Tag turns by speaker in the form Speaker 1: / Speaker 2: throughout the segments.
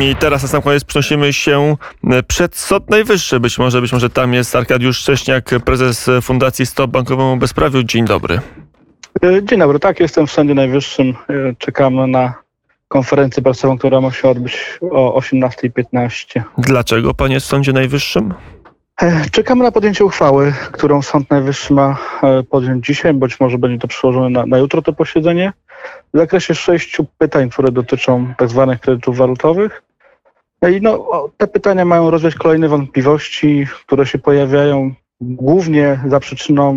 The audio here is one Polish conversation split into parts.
Speaker 1: I teraz na sam koniec przenosimy się przed Sąd Najwyższy. Być może, być może tam jest Arkadiusz Szcześniak, prezes Fundacji Stop Bankowemu Bezprawiu. Dzień dobry.
Speaker 2: Dzień dobry, tak, jestem w Sądzie Najwyższym. Czekamy na konferencję prasową, która ma się odbyć o 18.15.
Speaker 1: Dlaczego pan jest w Sądzie Najwyższym?
Speaker 2: Czekamy na podjęcie uchwały, którą Sąd Najwyższy ma e, podjąć dzisiaj, być może będzie to przełożone na, na jutro to posiedzenie, w zakresie sześciu pytań, które dotyczą tak zwanych kredytów walutowych. I no, te pytania mają rozwiać kolejne wątpliwości, które się pojawiają głównie za przyczyną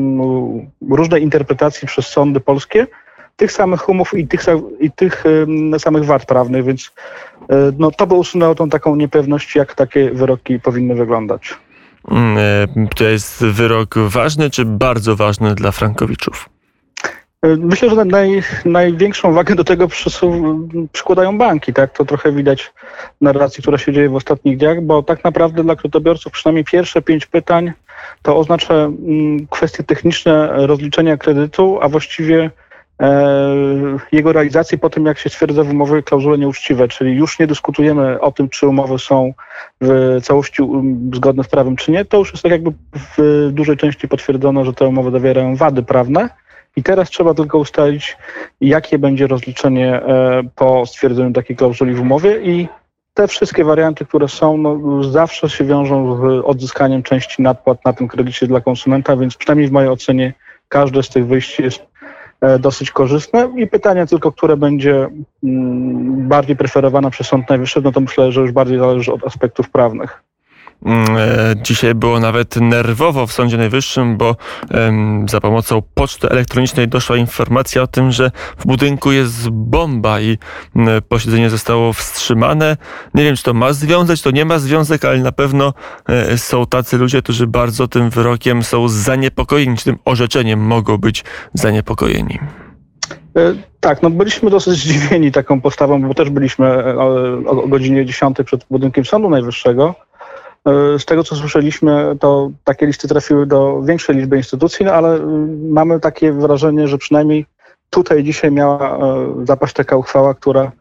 Speaker 2: różnej interpretacji przez sądy polskie tych samych umów i tych, i tych samych wad prawnych, więc e, no, to by usunęło tą taką niepewność, jak takie wyroki powinny wyglądać.
Speaker 1: Mm, e, to jest wyrok ważny czy bardzo ważny dla Frankowiczów?
Speaker 2: E, myślę, że naj, największą wagę do tego przykładają banki. Tak? To trochę widać w narracji, która się dzieje w ostatnich dniach, bo tak naprawdę dla kredytobiorców przynajmniej pierwsze pięć pytań to oznacza mm, kwestie techniczne rozliczenia kredytu, a właściwie e, jego realizacji po tym, jak się stwierdza w umowie klauzule nieuczciwe, czyli już nie dyskutujemy o tym, czy umowy są w całości zgodne z prawem, czy nie. To już jest tak jakby w dużej części potwierdzono, że te umowy zawierają wady prawne. I teraz trzeba tylko ustalić, jakie będzie rozliczenie e, po stwierdzeniu takiej klauzuli w umowie i te wszystkie warianty, które są, no, zawsze się wiążą z odzyskaniem części nadpłat na tym kredycie dla konsumenta, więc przynajmniej w mojej ocenie każde z tych wyjść jest e, dosyć korzystne i pytanie tylko, które będzie mm, bardziej preferowane przez Sąd Najwyższy, no to myślę, że już bardziej zależy od aspektów prawnych.
Speaker 1: Mm, e, dzisiaj było nawet nerwowo w Sądzie Najwyższym, bo za pomocą poczty elektronicznej doszła informacja o tym, że w budynku jest bomba i mm, posiedzenie zostało wstrzymane. Nie wiem, czy to ma związek, to nie ma związek, ale na pewno e, są tacy ludzie, którzy bardzo tym wyrokiem są zaniepokojeni, czy tym orzeczeniem mogą być zaniepokojeni.
Speaker 2: E, tak, no byliśmy dosyć zdziwieni taką postawą, bo też byliśmy o godzinie 10 przed budynkiem Sądu Najwyższego. E, z tego, co słyszeliśmy, to takie listy trafiły do większej liczby instytucji, no ale mm, mamy takie wrażenie, że przynajmniej tutaj dzisiaj miała e, zapaść taka uchwała, która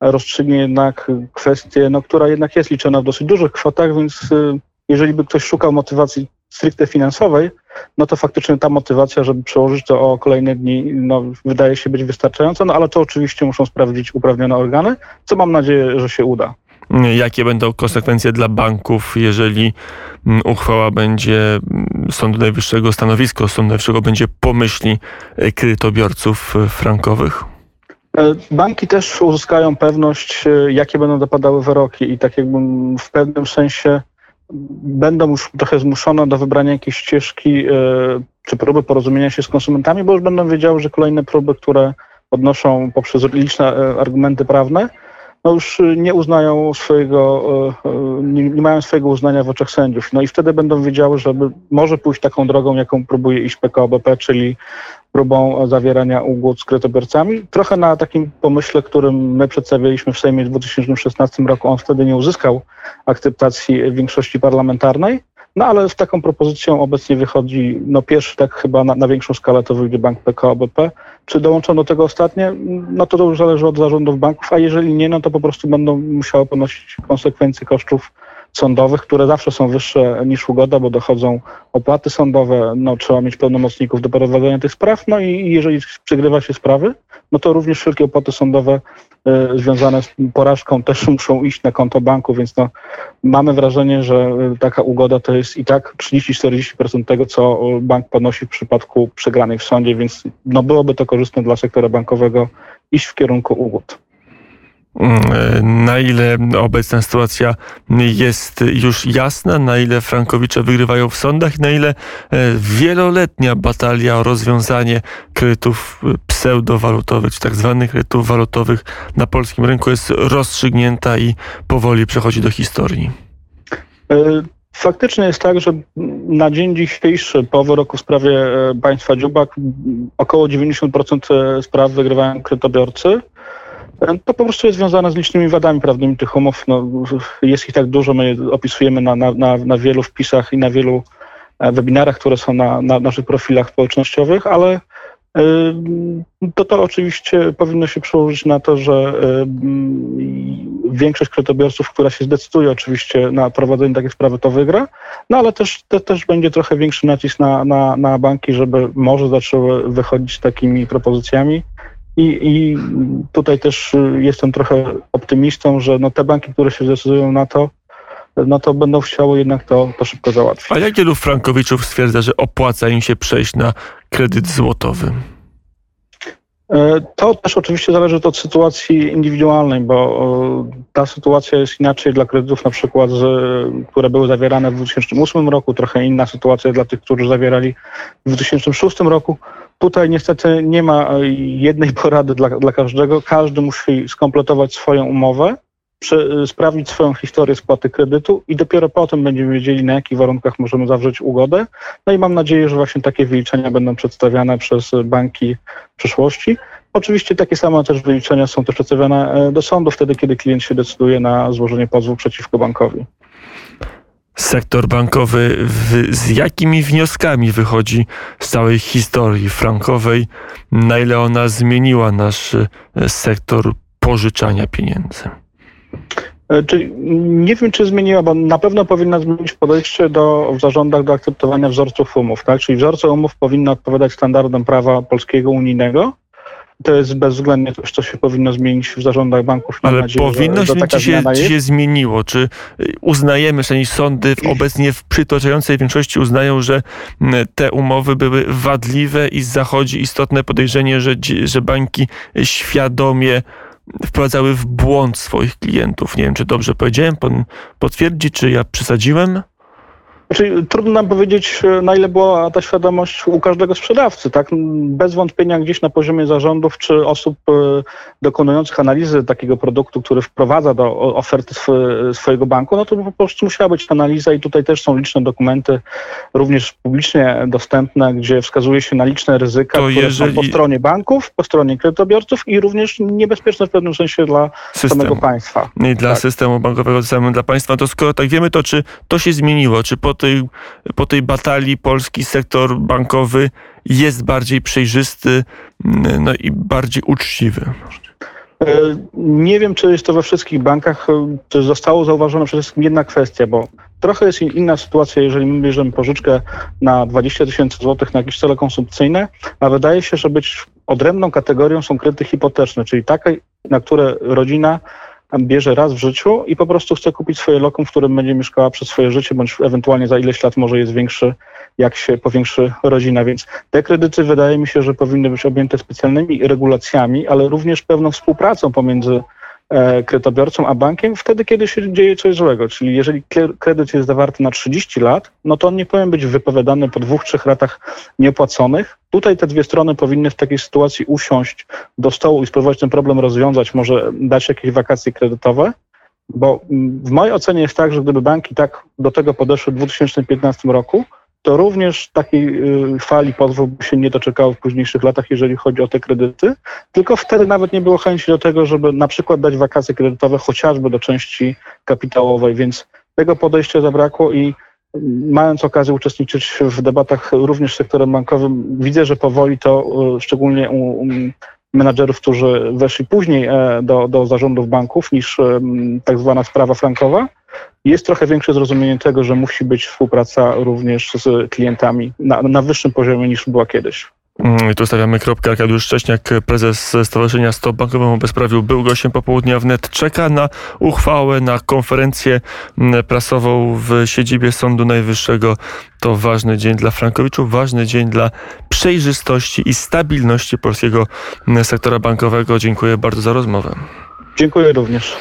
Speaker 2: rozstrzygnie jednak kwestię, no, która jednak jest liczona w dosyć dużych kwotach, więc e, jeżeli by ktoś szukał motywacji stricte finansowej, no to faktycznie ta motywacja, żeby przełożyć to o kolejne dni, no, wydaje się być wystarczająca, no ale to oczywiście muszą sprawdzić uprawnione organy, co mam nadzieję, że się uda
Speaker 1: jakie będą konsekwencje dla banków, jeżeli mm, uchwała będzie mm, Sądu Najwyższego, stanowisko Sądu Najwyższego będzie pomyśli e, kredytobiorców e, frankowych?
Speaker 2: E, banki też uzyskają pewność, jakie będą dopadały wyroki i tak jakby w pewnym sensie będą już trochę zmuszone do wybrania jakiejś ścieżki czy próby porozumienia się z konsumentami, bo już będą wiedziały, że kolejne próby, które odnoszą poprzez liczne argumenty prawne, no już y, nie uznają swojego, y, y, nie, mają swojego uznania w oczach sędziów. No i wtedy będą wiedziały, że może pójść taką drogą, jaką próbuje iść PKOBP, czyli próbą zawierania ugód z kredytobiorcami. Trochę na takim pomyśle, którym my przedstawialiśmy w Sejmie w 2016 roku, on wtedy nie uzyskał akceptacji większości parlamentarnej. No ale z taką propozycją obecnie wychodzi, no pierwszy tak chyba na, na większą skalę to wyjdzie bank PKO BP. Czy dołączą do tego ostatnie? No to, już zależy od zarządów banków, a jeżeli nie, no to po prostu będą musiały ponosić konsekwencje kosztów sądowych, które zawsze są wyższe niż ugoda, bo dochodzą opłaty sądowe, no trzeba mieć pełnomocników do prowadzenia tych spraw, no i jeżeli przegrywa się sprawy, no to również wszelkie opłaty sądowe y, związane z porażką też muszą iść na konto banku, więc no, mamy wrażenie, że y, taka ugoda to jest i tak 30-40% tego, co bank ponosi w przypadku przegranej w sądzie, więc no, byłoby to korzystne dla sektora bankowego iść w kierunku ugód.
Speaker 1: Mm, na ile obecna sytuacja jest już jasna, na ile Frankowicze wygrywają w sądach, na ile e, wieloletnia batalia o rozwiązanie kredytów pseudowalutowych, czy tak zwanych kredytów walutowych na polskim rynku jest rozstrzygnięta i powoli przechodzi do historii.
Speaker 2: E, faktycznie jest tak, że na dzień dzisiejszy, po wyroku w sprawie e, państwa Dziubak, około 90% spraw wygrywają kredytobiorcy. To po prostu jest związane z licznymi wadami prawnymi tych umów. No, jest ich tak dużo, my je opisujemy na, na, na, wielu wpisach i na wielu e, webinarach, które są na, na naszych profilach społecznościowych, ale to to oczywiście powinno się przełożyć na to, że większość kredytobiorców, która się zdecyduje oczywiście na prowadzenie takiej sprawy, to wygra, no ale też, te, też będzie trochę większy nacisk na, na, na banki, żeby może zaczęły wychodzić z takimi propozycjami. I, I tutaj też jestem trochę optymistą, że no te banki, które się zdecydują na to, no to będą chciały jednak to, to szybko załatwić.
Speaker 1: A jak wielu frankowiczów stwierdza, że opłaca im się przejść na kredyt złotowy?
Speaker 2: E, to też oczywiście zależy od sytuacji indywidualnej, bo ta sytuacja jest inaczej dla kredytów na przykład, które były zawierane w 2008 roku, trochę inna sytuacja dla tych, którzy zawierali w 2006 roku. Tutaj niestety nie ma jednej porady dla, dla każdego. Każdy musi skompletować swoją umowę sprawdzić swoją historię spłaty kredytu i dopiero potem będziemy wiedzieli, na jakich warunkach możemy zawrzeć ugodę. No i mam nadzieję, że właśnie takie wyliczenia będą przedstawiane przez banki w przyszłości. Oczywiście takie same też wyliczenia są też przedstawiane e, do sądu wtedy, kiedy klient się decyduje na złożenie pozwu przeciwko bankowi.
Speaker 1: Sektor bankowy w, z jakimi wnioskami wychodzi z całej historii frankowej? Na ile ona zmieniła nasz e, sektor pożyczania pieniędzy?
Speaker 2: E, czyli nie wiem, czy zmieniła, bo na pewno powinna zmienić podejście do, w zarządach do akceptowania wzorców umów, tak? Czyli wzorce umów powinny odpowiadać standardom prawa polskiego, unijnego. To jest bezwzględnie coś, co się powinno zmienić w zarządach banków.
Speaker 1: Ale nadzieję, powinno się, czy się, czy się zmieniło? Czy y, uznajemy, że sądy obecnie w przytłaczającej większości uznają, że te umowy były wadliwe i zachodzi istotne podejrzenie, że, że banki świadomie wprowadzały w błąd swoich klientów. Nie wiem, czy dobrze powiedziałem, pan potwierdzi, czy ja przesadziłem?
Speaker 2: Znaczy, trudno nam powiedzieć, e, na ile była ta świadomość u każdego sprzedawcy. Tak? Bez wątpienia gdzieś na poziomie zarządów czy osób e, dokonujących analizy takiego produktu, który wprowadza do oferty swojego banku, no to po prostu musiała być analiza i tutaj też są liczne dokumenty, również publicznie dostępne, gdzie wskazuje się na liczne ryzyka, to które jeżeli... są po stronie banków, po stronie kredytobiorców i również niebezpieczne w pewnym sensie dla systemu. samego państwa.
Speaker 1: I dla tak. systemu bankowego, samym dla państwa. To skoro tak wiemy, to czy to się zmieniło? Czy po tej, po tej batalii polski sektor bankowy jest bardziej przejrzysty mm, no i bardziej uczciwy.
Speaker 2: E, nie wiem, czy jest to we wszystkich bankach, czy zostało zauważone przede wszystkim jedna kwestia, bo trochę jest inna sytuacja, jeżeli my bierzemy pożyczkę na 20 tysięcy złotych na jakieś cele konsumpcyjne, a wydaje się, że być odrębną kategorią są kredyty hipoteczne, czyli takie, na które rodzina bierze raz w życiu i po prostu chce kupić swoje lokum, w którym będzie mieszkała przez swoje życie, bądź ewentualnie za ileś lat może jest większy, jak się powiększy rodzina. Więc te kredyty wydaje mi się, że powinny być objęte specjalnymi regulacjami, ale również pewną współpracą pomiędzy kredytobiorcą a bankiem wtedy, kiedy się dzieje coś złego. Czyli jeżeli kredyt jest zawarty na 30 lat, no to on nie powinien być wypowiadany po dwóch, trzech latach niepłaconych. Tutaj te dwie strony powinny w takiej sytuacji usiąść do stołu i spróbować ten problem rozwiązać, może dać jakieś wakacje kredytowe. Bo w mojej ocenie jest tak, że gdyby banki tak do tego podeszły w 2015 roku, to również takiej y, fali pozwów się nie doczekało w późniejszych latach, jeżeli chodzi o te kredyty, tylko wtedy nawet nie było chęci do tego, żeby na przykład dać wakacje kredytowe chociażby do części kapitałowej, więc tego podejścia zabrakło i mając okazję uczestniczyć w debatach również z sektorem bankowym, widzę, że powoli to y, szczególnie u, menadżerów, którzy weszli później e, do, do zarządów banków niż tak zwana sprawa frankowa, jest trochę większe zrozumienie tego, że musi być współpraca również z klientami na, na wyższym poziomie niż była kiedyś.
Speaker 1: Mm, I tu stawiamy kropkę. Arkadiusz Szcześniak, prezes Stowarzyszenia Stop Bankowemu Bezprawiu, był gościem popołudnia wnet. Czeka na uchwałę, na konferencję mm, prasową w siedzibie Sądu Najwyższego. To ważny dzień dla Frankowiczów, ważny dzień dla przejrzystości i stabilności polskiego mm, sektora bankowego. Dziękuję bardzo za rozmowę.
Speaker 2: Dziękuję również.